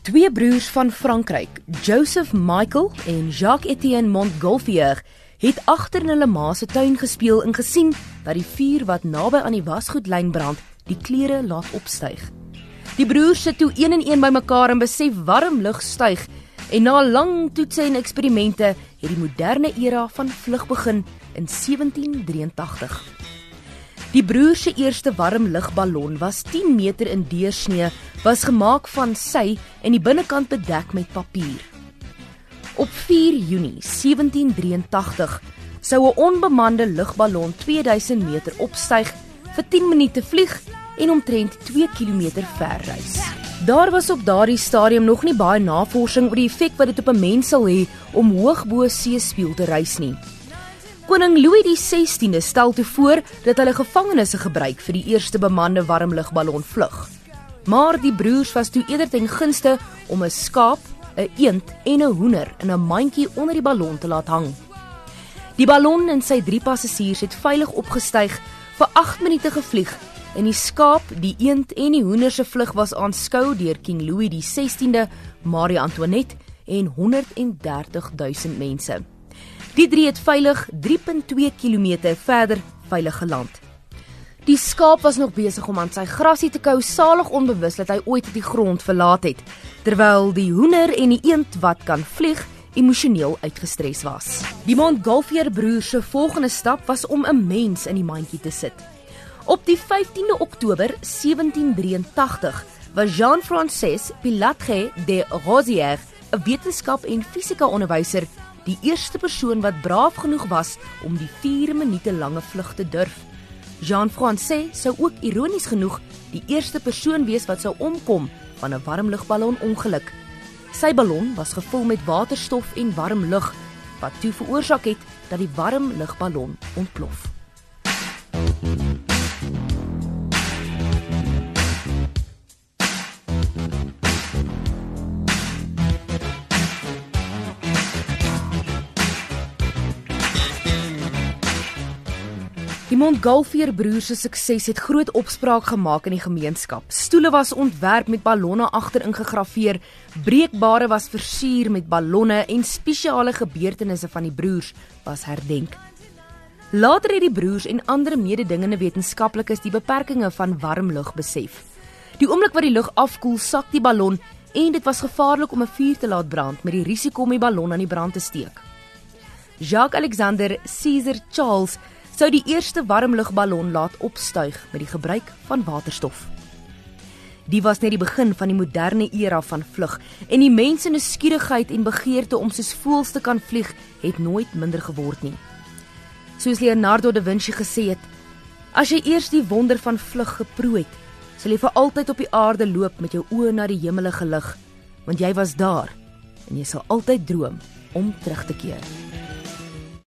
Twee broers van Frankryk, Joseph Michael en Jacques-Étienne Montgolfier, het agter in hulle ma se tuin gespeel en gesien dat die vuur wat naby aan die wasgoedlyn brand, die klere laat opstyg. Die broers sit toe een en een bymekaar en besef warm lug styg en na lang toetse en eksperimente het die moderne era van vlug begin in 1783. Die broers se eerste warm lugballon was 10 meter in deursnee, was gemaak van sy en die binnekant bedek met papier. Op 4 Junie 1783 sou 'n onbemande lugballon 2000 meter opstyg, vir 10 minute vlieg en omtrent 2 km ver reis. Daar was op daardie stadium nog nie baie navorsing oor die effek wat dit op 'n mens sal hê om hoog bo see spieël te reis nie. Koning Louis 16de stel toe voor dat hulle gevangenes gebruik vir die eerste bemande warmlugballon vlug. Maar die broers was toe eerder ten gunste om 'n skaap, 'n eend en 'n hoender in 'n mandjie onder die ballon te laat hang. Die ballon en sy drie passasiers het veilig opgestyg, vir 8 minute gevlieg en die skaap, die eend en die hoender se vlug was aanskou deur King Louis die 16de, Marie Antoinette en 130 000 mense. Die drie het veilig 3.2 km verder veilig geland. Die skaap was nog besig om aan sy grasie te kou, salig onbewus dat hy ooit die grond verlaat het, terwyl die hoender en die eend wat kan vlieg emosioneel uitgestres was. Die Montgolfier broers se volgende stap was om 'n mens in die mandjie te sit. Op die 15de Oktober 1783 was Jean-François Pilatre de Rosière, 'n wetenskap en fisika onderwyser die eerste persoon wat braaf genoeg was om die 4 minute lange vlug te durf. Jean-François sou ook ironies genoeg die eerste persoon wees wat sou omkom van 'n warmlugballon ongeluk. Sy ballon was gevul met waterstof en warm lug wat toe veroorsaak het dat die warm lugballon ontplof. Die Montgolfier broers se sukses het groot opspraak gemaak in die gemeenskap. Stoele was ontwerp met ballonne agter ingegraveer, breekbare was versier met ballonne en spesiale gebeurtenisse van die broers was herdenk. Later het die broers en ander mededingende wetenskaplikes die beperkings van warm lug besef. Die oomblik wat die lug afkoel, sak die ballon en dit was gevaarlik om 'n vuur te laat brand met die risiko om die ballon aan die brand te steek. Jacques Alexander Caesar Charles sou die eerste warmlugballon laat opstyg met die gebruik van waterstof. Die was net die begin van die moderne era van vlug en die mense se nuuskierigheid en begeerte om soos voëls te kan vlieg het nooit minder geword nie. Soos Leonardo da Vinci gesê het, as jy eers die wonder van vlug geproe het, sal jy vir altyd op die aarde loop met jou oë na die hemele gelig, want jy was daar en jy sal altyd droom om terug te keer.